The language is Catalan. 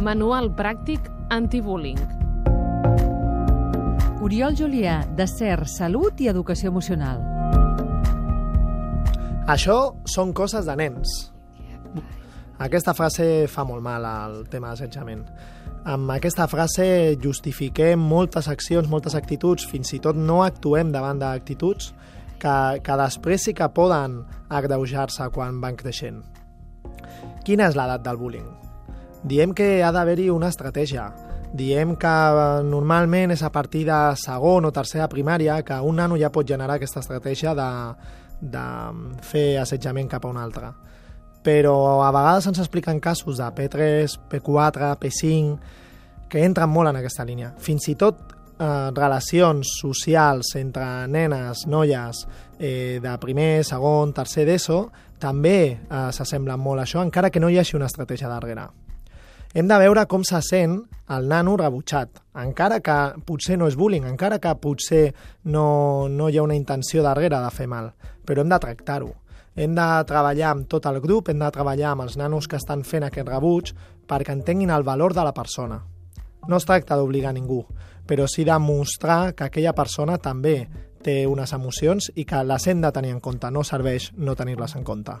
Manual pràctic antibullying. Oriol Julià, de CER, Salut i Educació Emocional. Això són coses de nens. Aquesta frase fa molt mal al tema d'assetjament. Amb aquesta frase justifiquem moltes accions, moltes actituds, fins i tot no actuem davant d'actituds que, que després sí que poden agreujar-se quan van creixent. Quina és l'edat del bullying? Diem que ha d'haver-hi una estratègia. Diem que normalment és a partir de segon o tercera primària que un nano ja pot generar aquesta estratègia de, de fer assetjament cap a un altre però a vegades ens expliquen casos de P3, P4, P5, que entren molt en aquesta línia. Fins i tot eh, relacions socials entre nenes, noies eh, de primer, segon, tercer d'ESO també eh, s'assemblen molt a això, encara que no hi hagi una estratègia darrere. Hem de veure com se sent el nano rebutjat, encara que potser no és bullying, encara que potser no, no hi ha una intenció darrere de fer mal, però hem de tractar-ho hem de treballar amb tot el grup, hem de treballar amb els nanos que estan fent aquest rebuig perquè entenguin el valor de la persona. No es tracta d'obligar ningú, però sí de mostrar que aquella persona també té unes emocions i que les hem de tenir en compte, no serveix no tenir-les en compte.